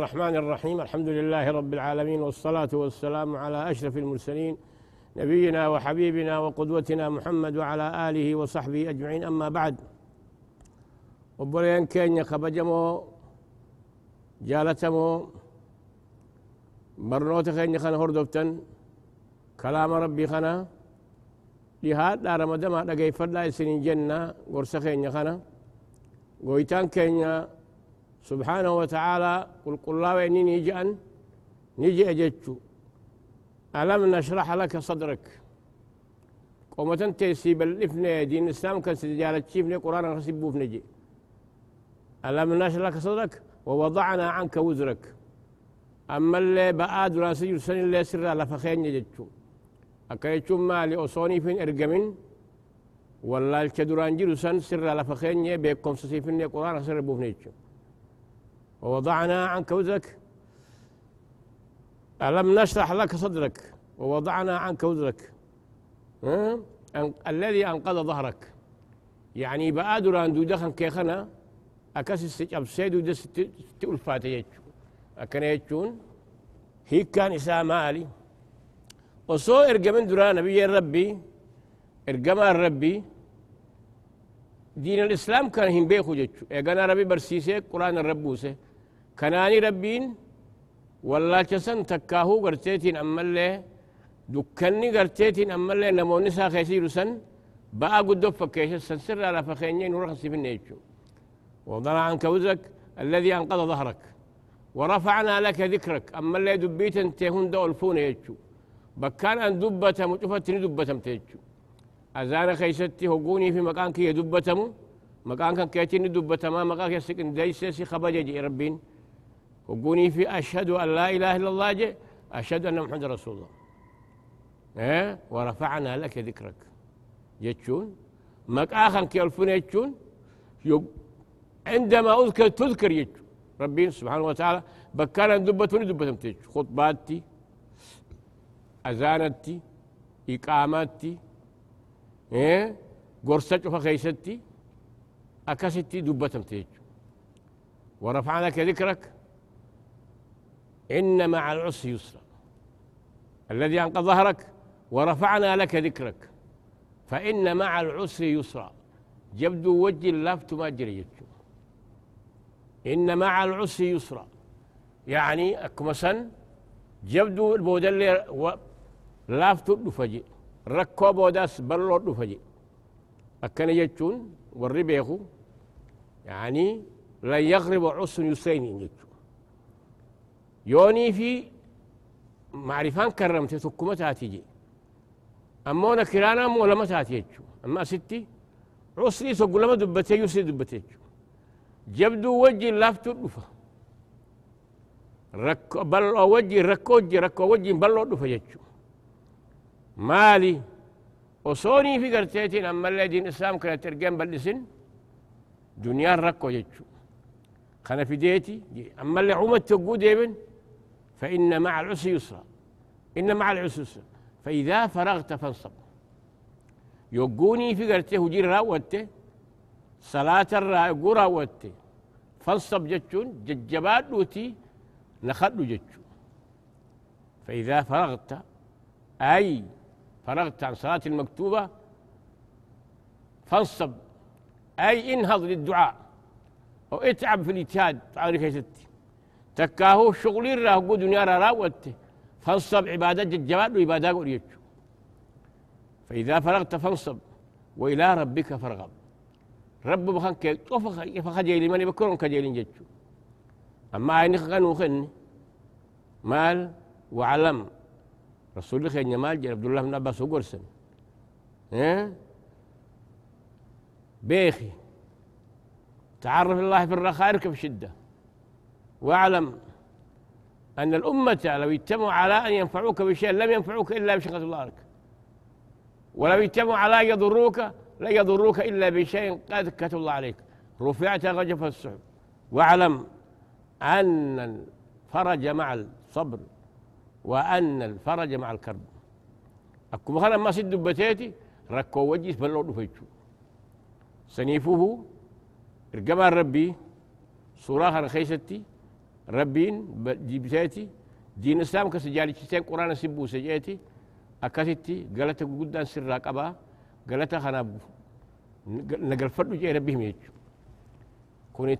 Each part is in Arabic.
الرحمن الرحيم. الحمد لله رب العالمين والصلاة والسلام على أشرف المرسلين نبينا وحبيبنا وقدوتنا محمد وعلى آله وصحبه أجمعين. أما بعد وبرين كينيا خبجمو جالتمو برنوت كينيا خنا هردوفتن كلام ربي خنا لهاد لا رمضان ما لقي فلا سنين جنة ورسا كينيا خنا قويتان كينيا سبحانه وتعالى قل قل الله وإني نيجي أن؟ نيجي أجتشو. ألم نشرح لك صدرك؟ قومة تيسي بالإفنى دين الإسلام كان سجالة شيفني قرآن خسبو في نجي ألم نشرح لك صدرك؟ ووضعنا عنك وزرك. أما اللي بآد راسي سن اللي سر لفخين يجتشو أكيتشو مالي أصوني فين إرقمين؟ ولا الكدران جيرو سن سر لفخين بيكم سسيفني قرآن خسبو في نجي ووضعنا عنك وزرك ألم نشرح لك صدرك؟ ووضعنا عنك وزرك الذي أنقذ ظهرك. يعني بآدر أن دودخن كيخنا أكاس استجاب سيدو دس تألفات يجو. أكن يجون. هي كان إساء مالي. وصو إرقمن درا نبي ربي. إرقما ربي. دين الإسلام كان هم بيخو جتشو إيقنا ربي برسيسي قرآن الربوسي كناني ربين ولا كسن تكاهو قرتيتين أما اللي دكني قرتيتين أما اللي نموني سا خيسيرو سن بقى قد فكيش سن على فخينين ورخص في النيتشو وضع عنك وزرك الذي أنقذ ظهرك ورفعنا لك ذكرك أما اللي دبيت انتهون دولفون يتشو بكان أن دبتم وشفتني دبتم تيتشو. أزان خيستي هقوني في مكان كي دبتمو مكان كان كيتني دبتما مكان كيسكن ديسي خبجي ربين. وقوني في أشهد أن لا إله إلا الله جي أشهد أن محمد رسول الله. إيه؟ ورفعنا لك ذكرك. يتشون مكاخا كيلفون يتشون عندما أذكر تذكر يتشون ربي سبحانه وتعالى بكانا دبتوني دبتم تيتشو خطباتي أذانتي إقاماتي إيه؟ قرصة فخيستي أكستي دبتم تيتشو ورفعنا لك ذكرك. إن مع العسر يسرا. الذي أنقذ ظهرك ورفعنا لك ذكرك. فإن مع العسر يسرا. جبدو وجه اللافت ما جري إن مع العسر يسرا. يعني أكمسن جبدو البودل لافت دفجي ركو بوداس بلو دفجي أكن يجون والربيخو يعني لا يغرب عسر يسرين يجون يوني في معرفان كرمت تكما تاتيجي أما كرانا مو لما تاتيجو أما ستي عسري سوق دبتي يسري دبتي جبدو وجه لافتو دفا رك بل وجه ركو وجه ركو وجه بل دفا يجو مالي وصوني في قرتيتين أما الذين إسلام كانت ترجم بلسن دنيا ركو يجو خنا في ديتي أما اللي عمت تقود ابن فإن مع العسر يسرا. إن مع العسر يسرا. فإذا فرغت فانصب. يقوني في قرته وجير راوته صلاة الراقو راوته فانصب جتشون ججبات دوتي نخد جتشو فإذا فرغت أي فرغت عن صلاة المكتوبة فانصب. أي انهض للدعاء. واتعب في الاجتهاد تعرف يا ستي. تكاهو شغلي راه قو دنيا راوت. فانصب عبادات الجواد وعبادات قريتشو فإذا فرغت فانصب وإلى ربك فارغب. رب بخان طفخ فخجيلي ماني بكرون كجيلين جتشو أما عيني خغنو خن مال وعلم. رسول الله خير مال جل عبد الله بن عباس وقرسن ها؟ بيخي. تعرف الله في الرخاء اركب شدة. واعلم أن الأمة لو اجتمعوا على أن ينفعوك بشيء لم ينفعوك إلا بشقة الله لك. ولو اجتمعوا على أن يضروك لا يضروك إلا بشيء قد كتب الله عليك. رفعت غجف السحب. واعلم أن الفرج مع الصبر وأن الفرج مع الكرب. أكو مثلا ما سد بتيتي ركو وجه بلو دفيتشو سنيفه رقما ربي صراخ خيستي ربين جبتاتي دين الإسلام كسجالي تشتين قرآن سبو سجيتي. أكاسيتي قالت قدان سر قبا قالت خنا نقل فرد جاي ربهم يجو كوني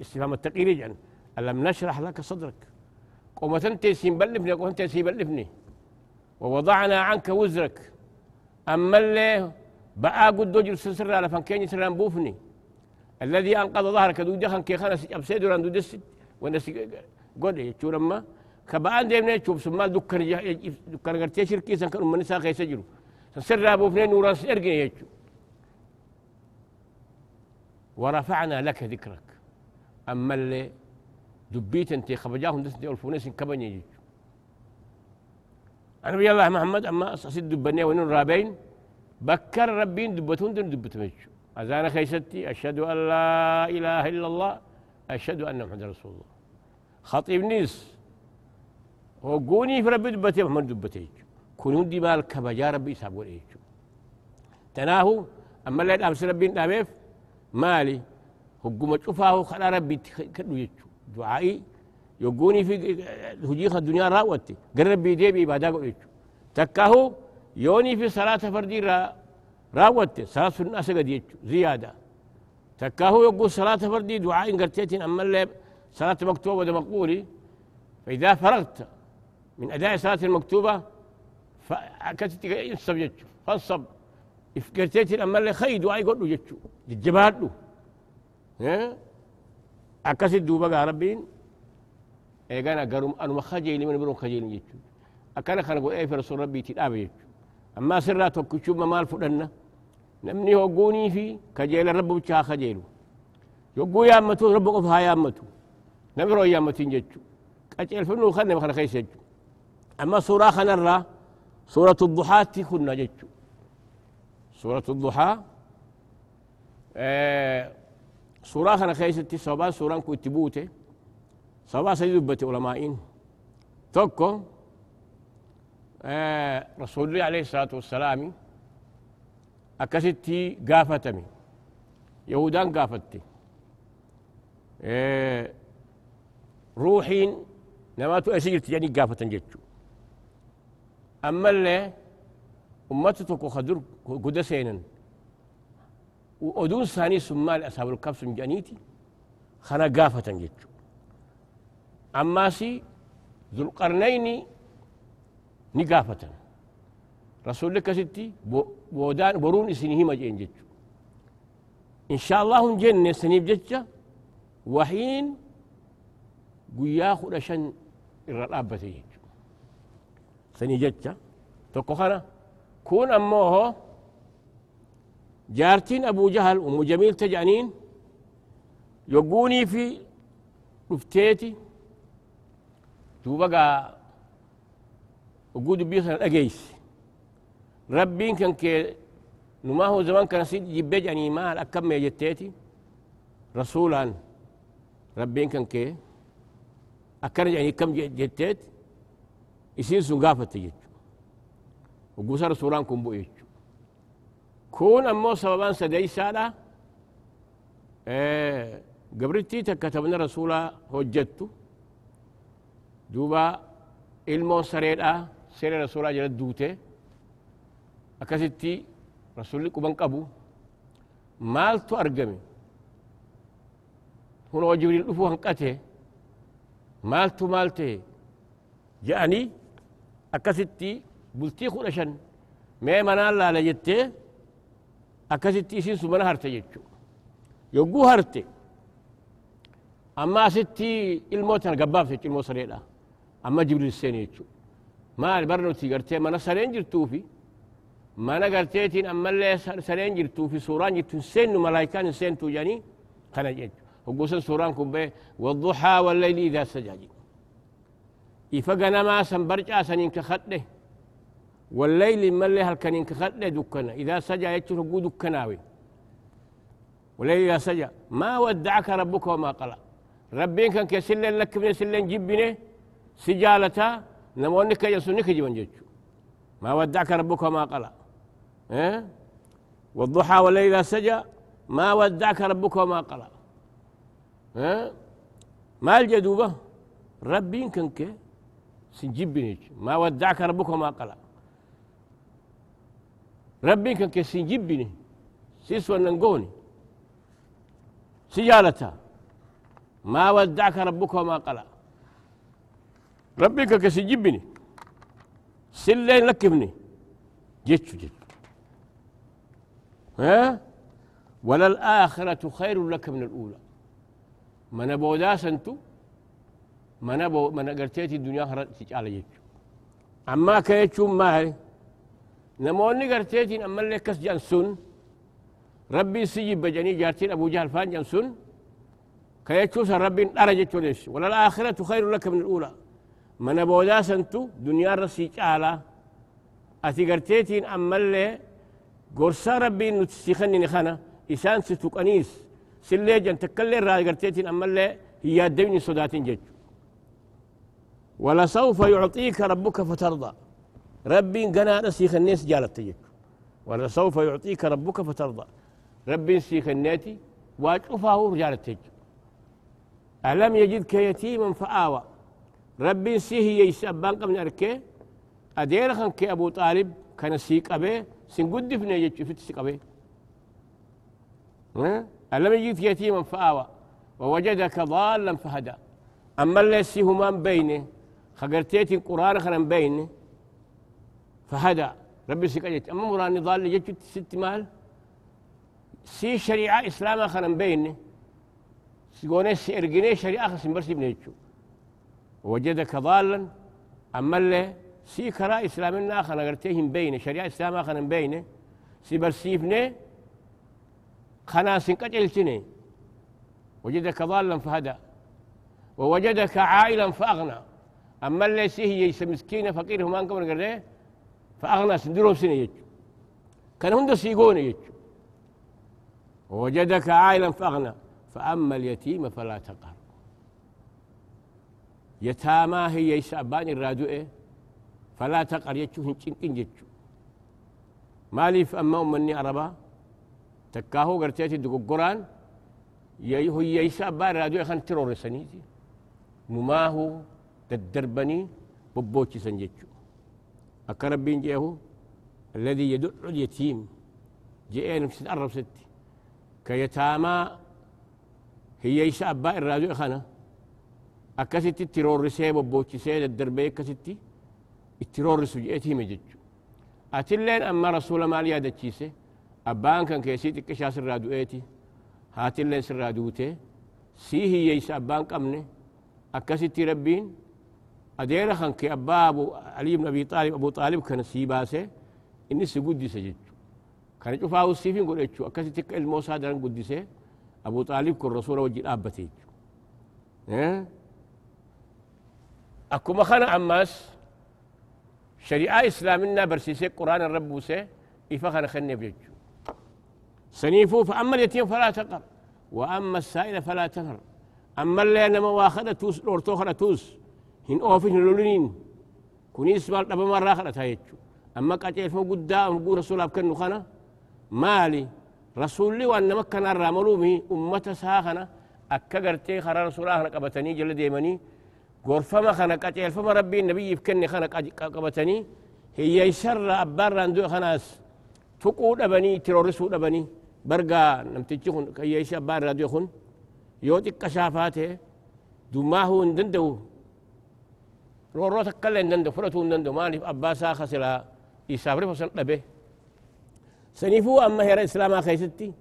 استفهام التقيير يعني ألم نشرح لك صدرك. قومة انت سيبلفني قومة انت سيبلفني ووضعنا عنك وزرك. أما اللي بقى قد دوجر سر على فانكيني سران بوفني الذي أنقذ ظهرك دو دخن كي خانس أبسيد وران دو دس ونس قد يشور أما كبان ديمنا تشوف سما دكان دكان غرتي شركي سان كانوا من ساقي سجلوا. سر بوفني نوران سرقي يجو ورفعنا لك ذكرك. أما اللي دبيت انت خبجاهم دس دي الفونيس كبني يجو أنا بيا الله محمد أما أصيد دبني ونون رابين بكر ربين دبتون دون دبتمجو أذان خيستي أشهد أن لا إله إلا الله أشهد أن محمد رسول الله. خطيب نيس. وقوني في ربي دبتي محمد دبتي كنون دي مال كبجا ربي سابقون إيجو تناهو أما اللي أمس ربي ناميف مالي هقوم شوفاه خلا ربي كدو يجو. دعائي يقوني في هجيخ الدنيا راوتي. قال ربي دي بإبادة يجو. تكاهو يوني في صلاة فردي را راوت صلاة الناس قد يجو. زيادة. تكاهو يقول صلاة فردي دعاء قرتيتين أما اللي صلاة مكتوبة وده مقبولي فإذا فرغت من أداء صلاة المكتوبة فكتت ينصب يجو فانصب قرتيتين أما اللي خي دعاء يقول له يجو الجبال له. أكسد دوبا ربين إيقانا قرم أنا مخجيلي من برون خجيلي يجو أكنا خنا قول إيه في رسول ربي تلابي يجو أما سرا توكشوب مال فدنا نمني هوغوني في كجيل رب بچا خجيلو يوغو يامتو رب قفها يامتو نمرو يامتين جتشو كجيل فنو خنا خنا خيس جتشو أما سورة الرا سورة الضحى كنا جتشو سورة الضحى آه سورة خنا خيستي صبا سورة كتبوته صبا سيدبتي علمائين. توكو آه رسول الله عليه الصلاة والسلام أكستي قافتمي يهودان قافتي آه روحين نماتو أسيرت يعني قافة جتشو أما اللي أمتتك خدر قدسينا ودون ثاني سمال أصحاب الكبس جانيتي خنا قافة جتشو أما سي ذو القرنين نقافة رسول الله كستي بودان برون سنه مجين جتشو إن شاء الله جنة سنيب جتشا وحين قيا خرشن الرقابة جتشو سني جتشا تقو خنا كون أموه جارتين أبو جهل أم جميل تجانين يقوني في رفتيتي دوبقى وجود بيسن أجيس ربين كان كي نما هو زمان كان سيد جبج يعني ما أكم جتيتي رسولا ربين كان كي أكن يعني كم جتيت يصير سنقافة تجت وقصر رسولان كم بويت كون أمو سببان سدي سالة إيه قبرتي تكتبنا رسولا هجتو دوبا ilmoon sareedha seera rasuulaa jala duute akkasitti rasulli quban qabu maaltu argame kunoo jibriil dhufuu hanqate مالتو مالتي. جاني أكستي بلتي خلشن ما منا لا لجتي أكستي سين سمنا هرتي يجو. يجو هرتي. أما ستي الموت أنا قبام في الموت سريلا. أما جبريل السين يجو. ما البرنو تيجرتي منا سرين جرتوفي منا قرتيتين أما اللي سرين جرتوفي سوران جرتو سين ملايكان سين تو يعني خنا يجو hogguusan suuraan kun bee wadduxaa wallayli idaa sajaaji ifa ganamaa san barcaasaniin kakadhe والليل ملي هل كان كخد دكنا. إذا سجى يتشر هقو دكناوي والليل إذا سجى ما ودعك ربك وما قلى ربين كان كسلن لك من سلن جبنه سجالتا نمونك يسنك جبن جيتشو. ما ودعك ربك وما قلى آه؟ والضحى والليل إذا سجى ما ودعك ربك وما قلى؟ ما الجدوبة ربي كنك سنجبني ما ودعك ربك وما قلع ربي كنك سنجبني سيسوى ننقوني. سجالتها ما ودعك ربك وما قلع ربي كنك سنجبني سلين لكبني. جتشو جتشو ها؟ وللآخرة خير لك من الأولى. من بودا سنتو من بو من قرتيتي الدنيا خرج على يجو أما كيتشو ما هي نموني قرتيتي أما اللي كس جانسون ربي سيجي بجني جارتين أبو جهل فان جانسون كيتشو ربي درجة ليش وللآخرة خير لك من الأولى من بودا سنتو دنيا رسيج على أتي قرتيتين أما اللي قرصا ربي نتسيخني خنا إسان جن تكلي قرتيتين أما اللي هي الدين صداتين جج ولسوف يعطيك ربك فترضى. ربي قنا نسيخ الناس جالت تجج ولسوف يعطيك ربك فترضى. ربي نسيخ الناتي واجفه رجالت تجج ألم يجدك يتيما فآوى. ربي سيه يسبان قبل أركي أديرخن كي أبو طالب كان سيق أبي. سنقد فينا يجي في سيق أبي ألم يجد يتيما فآوى ووجدك ضالا فهدى. أما اللي من بينه خقرتيت القرآن خلن بينه فهدى. ربي سيق أجت أما مراني ضال يجي ست مال سي شريعة إسلام خلن بينه سيقوني سيرقني شريعة خسن برسي بنيجو وجدك ضالا أما اللي سي كرا إسلامنا خنا قرتيهم بينه شريعة إسلام خنا بينه سي برسيفني خنا سنقتلتني وجدك ضالا فهدى ووجدك عائلا فأغنى. أما اللي هي مسكينة فقير هم أنكم قرده فأغنى سندرهم سنة يجو كان هند سيقون يجو ووجدك عائلا فأغنى فأما اليتيم فلا تقهر. يتاما هي يسابان الرادو إيه فلا تقر يجو هنچنقن ججو ماليف أما أمني عربا تكاهو قرتيتي دققران يهو يسابان الرادو إيه خان ترور سنيتي. نماهو تدربني ببوتي سنججو أكربين جيهو الذي يدع اليتيم. جئين في الأرب ستي. كيتاما هي يسابا الرادو خانه akkasitti itti roorrisee bobboochisee daddarbee akkasitti itti roorrisu je'eeti hime jechu atilleen amma rasuula maal kan keessii xiqqishaa sirraa du'eeti haatilleen sirraa duute sii hiyyeeysa abbaan qabne akkasitti rabbiin adeera kan kee abbaa abu ali ibn abi xaalib abu xaalib kana sii baase inni si guddise jechu kana cufaa ussiifin godhe jechu akkasitti akka ilmoo isaa daran guddise abu xaalib kun rasuula wajji dhaabbate jechu أكما خنا عماس شريعة إسلامنا برسيسي قرآن الرب وسي إفا خني بيجو سنيفو فأما اليتيم فلا تقر وأما السائل فلا تنهر أما اللي أنا مواخدة توس لورتو خنا توس هن أوفين لولين كونيس مال أبا مرة خنا تايجو أما قاتل فو قدام نقول رسول كنو خنا مالي رسول لي وأن مكنا الراملومي أمة ساخنا أكا قرتي خرا رسول الله قبتني جل ديمني. غرفما خنا قتيل فما ربي النبي يفكني خنا قبتني. هي يسر أبار راندو خناس تقود أبني ترورسو أبني. برقا نمتجخن كي يش أبار راندو خن يوتي كشافاته دماهو ندندو رورو تكلا ندندو فرتو ندندو مالي أباسا خسلا. يسافر فسن أبه سنفو أما هي الإسلام خيستي.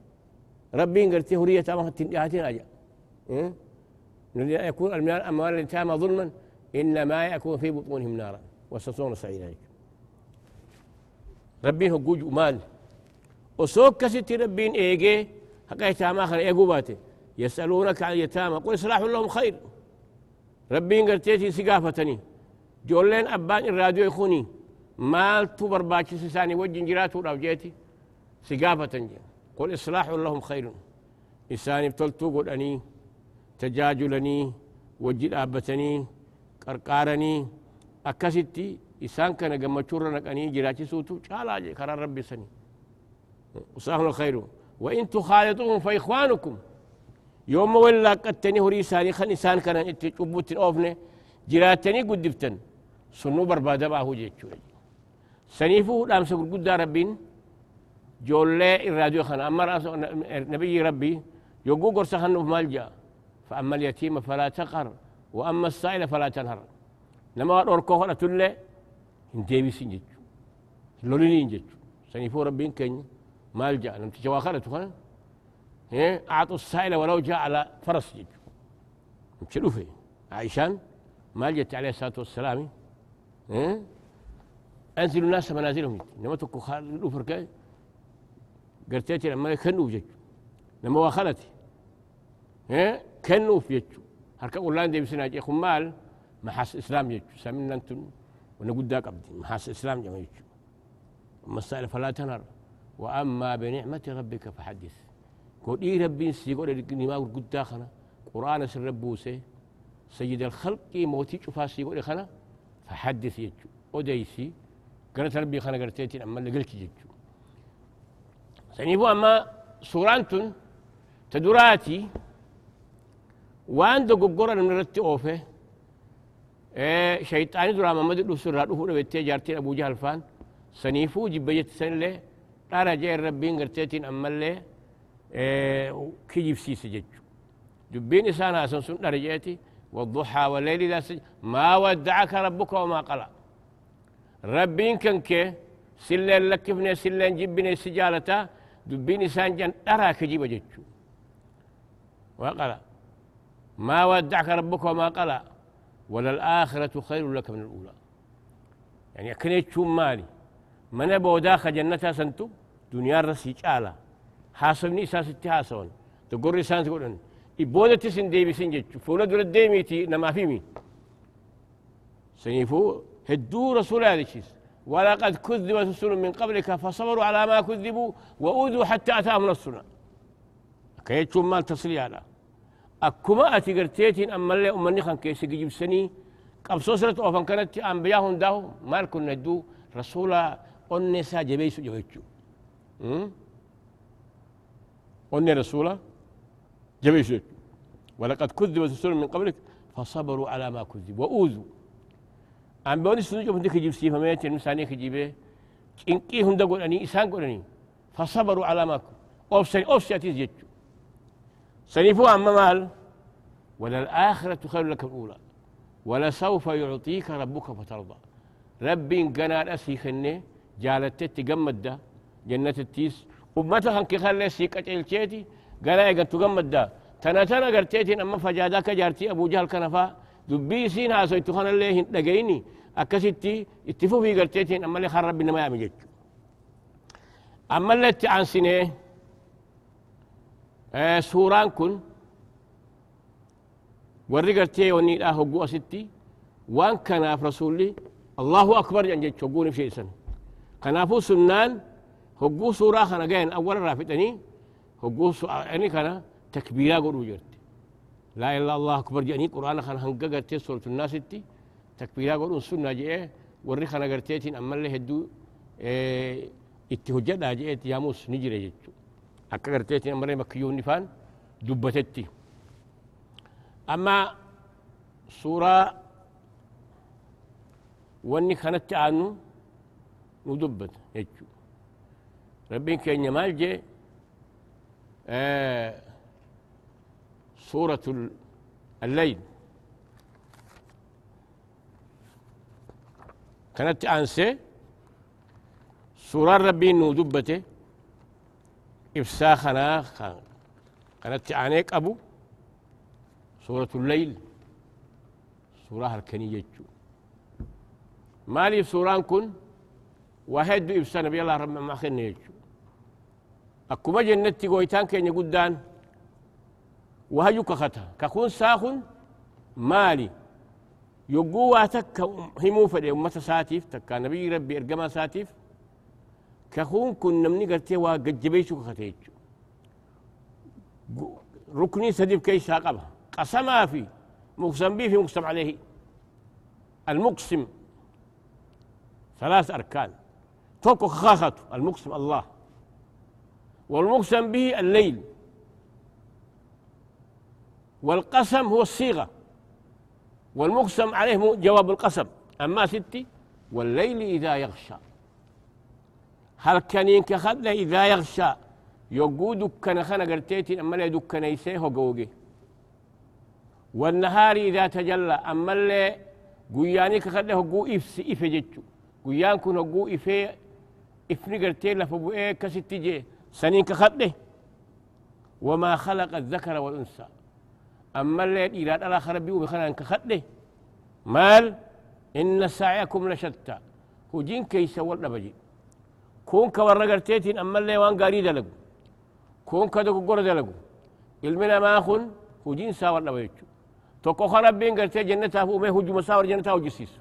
ربي قرتي هرية ما تنياتين أجا. إيه؟ يكون المال أموال اليتامى ظلما. إنما يكون في بطونهم نارا. وستصون سعيدا. ربين هو جوج مال وسوك كسيت ربين إيجي حقا يتامى خل إيجو باتي. يسألونك عن اليتامى قل إصلاح لهم خير. ربين قرتيتي سقافتني. جولين أبان الراديو يخوني. مال تبر باتي سساني وجن جراتو راوجيتي. سقافة قل إصلاح لهم خير. إساني بتلتو قل أني تجاجلني وجي dhaabatanii qarqaaranii akkasitti isaan kana gammachuurra naqanii jiraachisuutu caalaa karaa rabbi sanii وسهل الخير. وإن تخالطوهم فإخوانكم. يوم ولا قتني هري ساني خن إنسان كان تشبوت أوفنه جراتني قدفتن سنو بربادة ما هو جيتشو سنيفو لام سقول قد ربين. جولة الراديو خنا أمر نبي ربي. يقول قرص خنو مالجا فأما اليتيم فلا تقر وأما السائل فلا تنهر. لما أركوه أنا تلي انتي بسنجج لوليني انجج سنيفو ربين كن مالجا نمتي جواخرة خنا إيه؟ أعطوا السائل ولو جاء على فرس جد مشلوفي عايشان؟ ما جت عليه الصلاة والسلام. إيه؟ أنزلوا الناس منازلهم. لما تكو خالدوا فركاي قرتيتي لما كنوا جد لما واخلتي إيه؟ كنوا في جد هركا قولان دي بسنا جي خمال محاس إسلام جد سامنا أنتم ونقول داك أبدي محاس إسلام جمع جد السائل فلا تنر وأما بنعمة ربك فحدث. قولي ربي سيقول لكني ما قد داخنا قرآن سر ربوسي سيد الخلق موتي شوفا سيقول خنا فحدث يجو. وديسي قالت ربي خنا قرتيتي أما اللي قلت يجو. سنيفو أما سورانتون تدراتي وان قرر من رتي أوفه. إيه شيطان درا محمد الرسول رادو بيتي جارتين أبو جهل فان. سنيفو جبيت سن له ترى جاي ربي قرتيتين أما كيجيب سيس جج دبين إسانا أسن سن رجيتي والضحى والليل إذا سج ما ودعك ربك وما قلع ربين كنك سلين لكفني سلين جبني سجالتا دبين إسان جن أرى كجيب جج وقال ما ودعك ربك وما قلع وللآخرة خير لك من الأولى يعني كنيت شو مالي من أبو داخل جنتها سنتو دنيا رسي جالا حاصلني أساس حاسون تقول رسالة تقول إبودة تسن دي بسن جج فولا دور الديميتي نما فيمي. سيفو هدو رسول هذا ولقد كذب رسول من قبلك فصبروا على ما كذبوا وأوذوا حتى أتاهم نصرنا كيت مال تصلي على أكما أتي قرتيتين أما اللي أمني خان كيسي جيب سني قبصو سرت أوفن كانت أنبياء داو مال كنا ندو رسولا أنسا جبيسو جويتشو وني رسولا جميع ولقد كذب رسول من قبلك فصبروا على ما كذب وأوذوا. أم بوني سنو جب هندك يجيب سيفا ميت المساني كجيبه إنكي هندا قولني إسان قولني فصبروا على ما كذب. أوفسني أوفسي أتيز يجو سنفوا أما مال وللآخرة خير لك الأولى. ولسوف يعطيك ربك فترضى. ربي قنال أسي خني جالت تجمد جنة التيس ummata kan kikalle si qaceelcheeti gara eegattu gammadda tana tana garteetiin amma fajaada akka jaartii abuu jahal kana faa dubbii isiin haasoytu kanallee hin dhagayini akkasitti itti fufii garteetiin ammallee kan rabbi nama yaame jechu ammallee itti aansinee suuraan kun warri gartee waniidhaa hogguu asitti waan kanaaf rasulli allahu akbar jan jechu hogguun ibsheessan kanaafuu sunnaan هجو سورة خنا جاين أول رافتني هجو يعني كان تكبيرا قولوا جرت لا إلا الله أكبر جاني قرآن خنا هنجا سورة الناس تي تكبيرا قولوا السنة جاء وري خنا قرتيتين أما اللي هدو اتهجد جاءت ياموس نجري جتو أكا قرتيتين أما اللي مكيون نفان دبتتي أما سورة واني كانت عنه ندبت يجو ربين كان يمال جي آه سورة الليل. كانت أنسي سورة ربي نودبته إفساخنا كانت عنيك أبو. سورة الليل. سورة الكنية مالي سوران كن وهد إفسا نبي الله رب ما خلنا يجو أكما جنتي قويتان كين قدان وهيو كختا كخون ساخن مالي يقو واتك همو فدي أمة ساتيف تكا نبي ربي إرقما ساتيف كخون كن نمني قرتي وقجبيشو كختيجو ركني سديف كي ساقبها قسما في مقسم به في مقسم عليه المقسم ثلاث أركان توكو خاخته المقسم الله والمقسم به الليل. والقسم هو الصيغة. والمقسم عليه جواب القسم. أما ستي والليل إذا يغشى. هل كان كخد إذا يغشى. يقو دكنا خنا قرتيتين أما لا دكنا يسيه قوقي. والنهار إذا تجلى أما اللي قياني كخد هقو إفس إفه جتشو. قيان كن هقو إفه إفني قرتين لفبو إيه كستي جي. سنين كخد وما خلق الذكر والأنثى. أما اللي إلى الآخر بيو بخنا كخد مال إن سعيكم لشتى. هجين كيس ولا بجي. كون كورا قرتيتين أما اللي وان قاري دلقو. كون كدو قرى دلقو. علمنا ما أخن هجين ساور لبيتشو توكو خربين قرتي جنة هو ما هجو مساور جنة هو جسيس.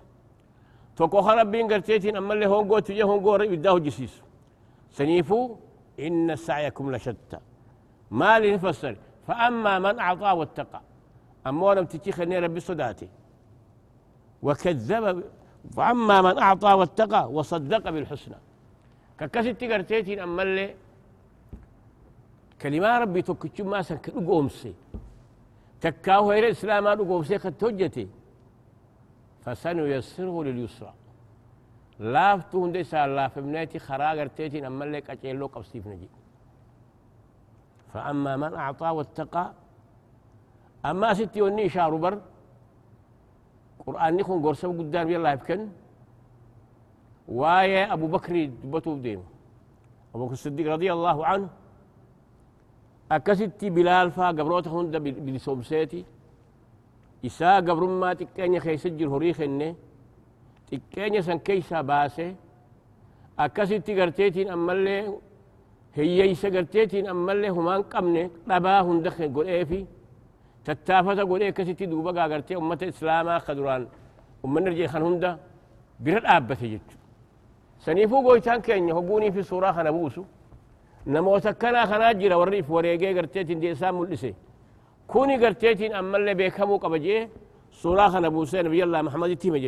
توكو خربين قرتيتين أما اللي هون قوت تجي هون قوة يداه جسيس. سنيفو إن سعيكم لشتى. ما لنفسر فأما من أعطى واتقى. أما ولم تتيخ ربي صداتي وكذب فأما من أعطى واتقى وصدق بالحسنى. ككست تقرتيتين أما اللي كلمة ربي توكتشو ما سن كدقومسي تكاو هير الإسلام دقومسي كتوجتي فسنيسره لليسرى. لافتو هندي سال لاف ابنتي خرا قرتيتين أما اللي كأجيلو قبسيف نجي فأما من أعطى واتقى أما ستي وني شارو بر قرآن نكون قرصب قدام يلا يفكن وايا أبو بكر دبتو بديم أبو بكر الصديق رضي الله عنه أكستي بلال فا قبروت هند بلسومسيتي إسا قبر ما تكيني خيسجر هريخ إني باسي أكستي قرتيتين أما اللي هي إيسا قرتيتين أما اللي همان قمني ربا هندخن قل إيه في تتافتا قل إيه كستي دوبا قرتي أمة إسلاما خدران. أمة نرجي خان هندا برد آبتي جتشو سنيفو قويتان كيني هقوني في سورة خنبوسو namoota akkanaa kanaa jira warri if wareegee garteetiin dee isaan mul'ise kuni garteetiin ammallee beekamuu qaba jee suuraa kana buusee nabiyallah maxamaditti hime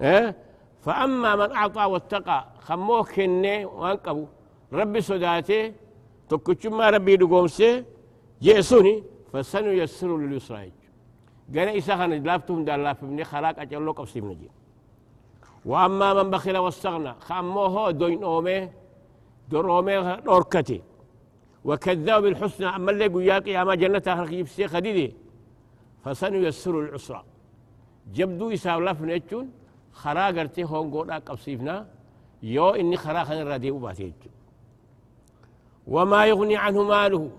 jechu فأما من أعطى واتقى خموه كني وانقبو ربي صداته تكتشما ربي دقومسي جيسوني فسنيسر لليسرى. قال إساخنا لافتهم دار لاف ابن خلاق أجل لك أبسيب نجي. وأما من بخل واستغنى خموه دوين أومي درومي دوركتي وكذاب بالحسنى أما اللي قياك يا ما جنة آخر يبسي خديدي. فسنيسر العسرى جبدو يساو لفن اتشون خرا قرتي هون قولا قبصيفنا يو إني خرا خن الرادي وباتي وما يغني عنه ماله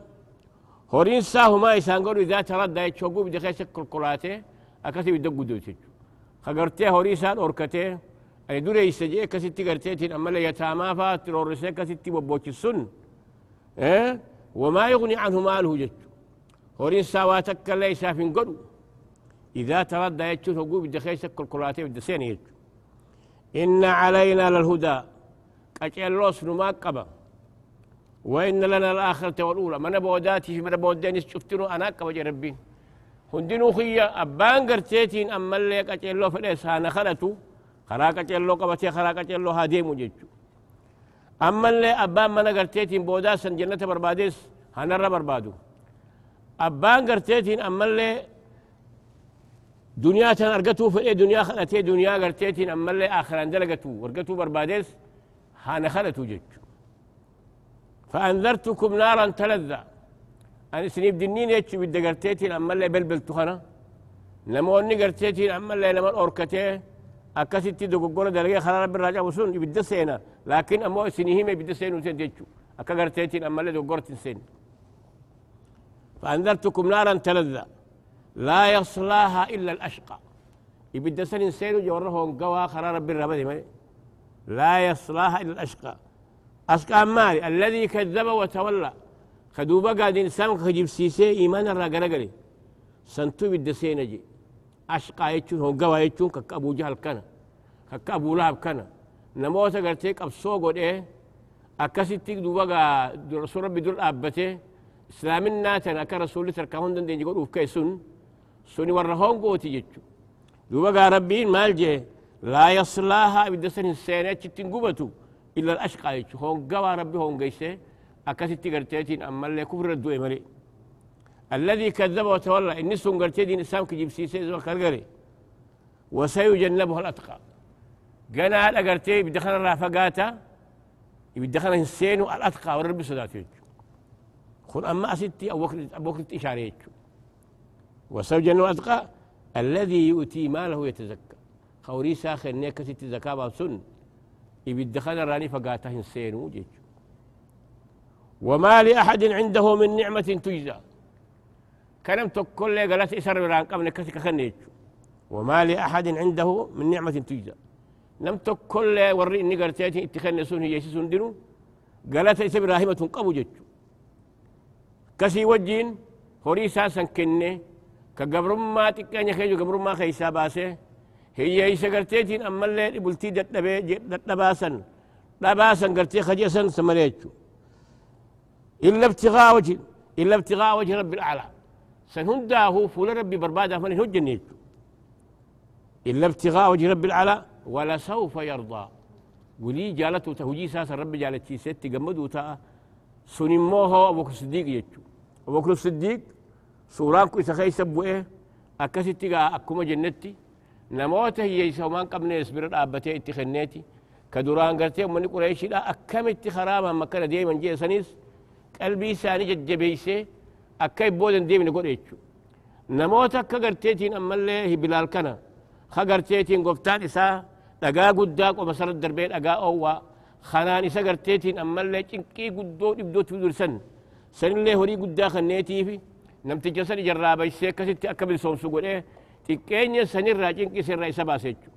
هورين ساهو ما يسانقر إذا تردى يتشوقو بدي خيش كركراته أكثر يدقو دوتي خقرتي هوري سان أوركتي أي دوري يسجي كستي قرتيتين أما لا يتاما فات رورسي كستي ببوش السن إيه وما يغني عنه ماله جج هورين سواتك ليس في قدو إذا تردى يجو تقول بدي خيس كالكولاتي بدي سين يجو إن علينا للهدى. كأجل لوس ما قبا وإن لنا الآخرة والأولى. من بوداتي من بوداني شفتنو أنا قبا ربي. هندنو خيا أبان قرتيتين أما اللي كأجل لو فليس أنا خلتو. خراك جلو قبتي خراك جلو هاديمو جيتشو أما اللي أبان من قرتيتين بوداسا جنة برباديس هنرى بربادو. أبان قرتيتين أما اللي دنيا تن في إيه؟ دنيا خلتي دنيا قرتيتين أما اللي آخران دلقتو. ورقتو برباديس هانا خلتو جيتشو. فأنذرتكم نارا تلذى أنا سنيب دنين يتشو بدي قرتيتين أما اللي بلبلتو خنا. نموني قرتيتين أما اللي لمن أوركتيه karaa rabbi irraa cabu sun ibidda seena laakiin ammoo isinii hime ibidda seenuu seente jechu akka garteetiin ammallee dogoggorti hin seenne فأنذرتكم نارا تلذى لا يصلاها إلا الأشقى. يبدا سن سينو جورهم قوا خرار رب الربدي لا يصلاها إلا الأشقى. أشقى مالي الذي كذب وتولى. خدوبا قاعدين سامك خجيب سيسي إيمان الرقرقري. سنتو بدا سينجي أشقى يجون هو قوا يجون كك أبو جهل كان كك أبو لهب كان نموت قرتيك أبسو قد إيه أكاسيتيك دوبا رسول ربي دول أبته إسلامنا تنا كرسول تركهون دن دين يقول كيسون سوني ورهون قوتي جتشو دوبا ربين مال جي لا يصلاها بدسن السنة تتين قبتو إلا الأشقى يجتشو هون قوا ربي هون قيسي أكاسيتي قرتيتين أما اللي كفر الدوئي ملي الذي كذب وتولى. إني سنقرت دين إسلام كجيب سيسي زو كالقري. وسيجنبها الأتقى. قنا أقرتي بدخل الرافقاتا بدخل إنسان الأتقى والرب صداتي خل أما أستي أو وقت أبو وقت إشارة وسيجنب الأتقى الذي يؤتي ماله يتزكى. خوري ساخر نيكة زكاة سن. يبدخل الراني فقاته إنسان وجيج وما لأحد عنده من نعمة تجزى. كلام تقول لي قالت إسر وران قبل كسك خنيج وما لأحد عنده من نعمة تجزى. لم تقول لي وري إني قرتيتي اتخلني سون هي سون دينو. قالت إسر إبراهيم تنقبو جج كسي وجين هوري ساسا كني كقبر ما تكاني خيجو قبر ما خيسا باسه هي إيسا قرتيتين أما اللي بلتي دتباسا دباسا قرتي خجسا سمريتشو إلا ابتغاء وجه إلا ابتغاء وجه رب الأعلى سنهداه فول ربي برباده من هو جنيت إلا ابتغاء وجه رب الأعلى ولا سوف يرضى ولي جالته تهجي ساس ربي جالت ست جمدو تا سنموه أبو الصديق يجو أبو الصديق سوران كو إسخي سبو إيه أكسي أكما جنتي نموته هي يسومان قبل يصبر الآبتي اتخنيتي كدوران قرتي من قريش لا أكمت خرابا مكان ديما جي سنيس قلبي ساني ججبيسي أكاي بودن ديمن نقول إيشو نموت أكا قرتيتين أما اللي بلال كنا خا قرتيتين قفتان إسا دقا قداق ومسار الدربين أقا أوا خنان إسا قرتيتين أما اللي چنكي قدو إبدو تودر سن اللي هوري قدا خنيتي في نمت جسر جرابا يسيكا ستي أكبر سونسو قول إيه تكينيا سنين راجين كي رئيسا باسيتشو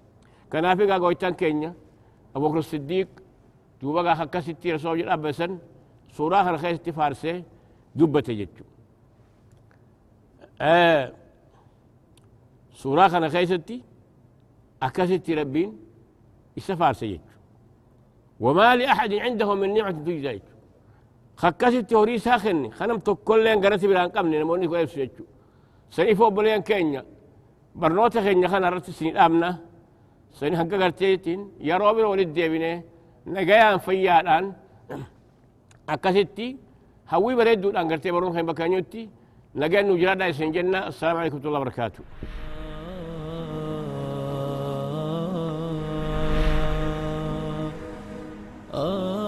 كنافي قا قويتان كينيا أبو بكر الصديق دوبا قا خكا ستي رسول الله سن سورة فارسي دبت جتشو آه سورة خنا خيستي أكستي ربين إسا جتشو وما لأحد عنده من نعمة تجزى خكست هوري ساخني خنم تكل لين قرأت بلان قمني نموني كويس جتشو سنفو بلين كينيا برنوتا خينيا خنا رت سنين آمنا سنين هكا قرتيتين يا روبر ولد ديبيني نقيان فيادان akkasitti hawwii bareedduudhaan gartee baruun kan bakkaanyutti nagaan nu jiraadhaa isin jenna assalaamu alaikum warahmatullahi wabarakaatu Oh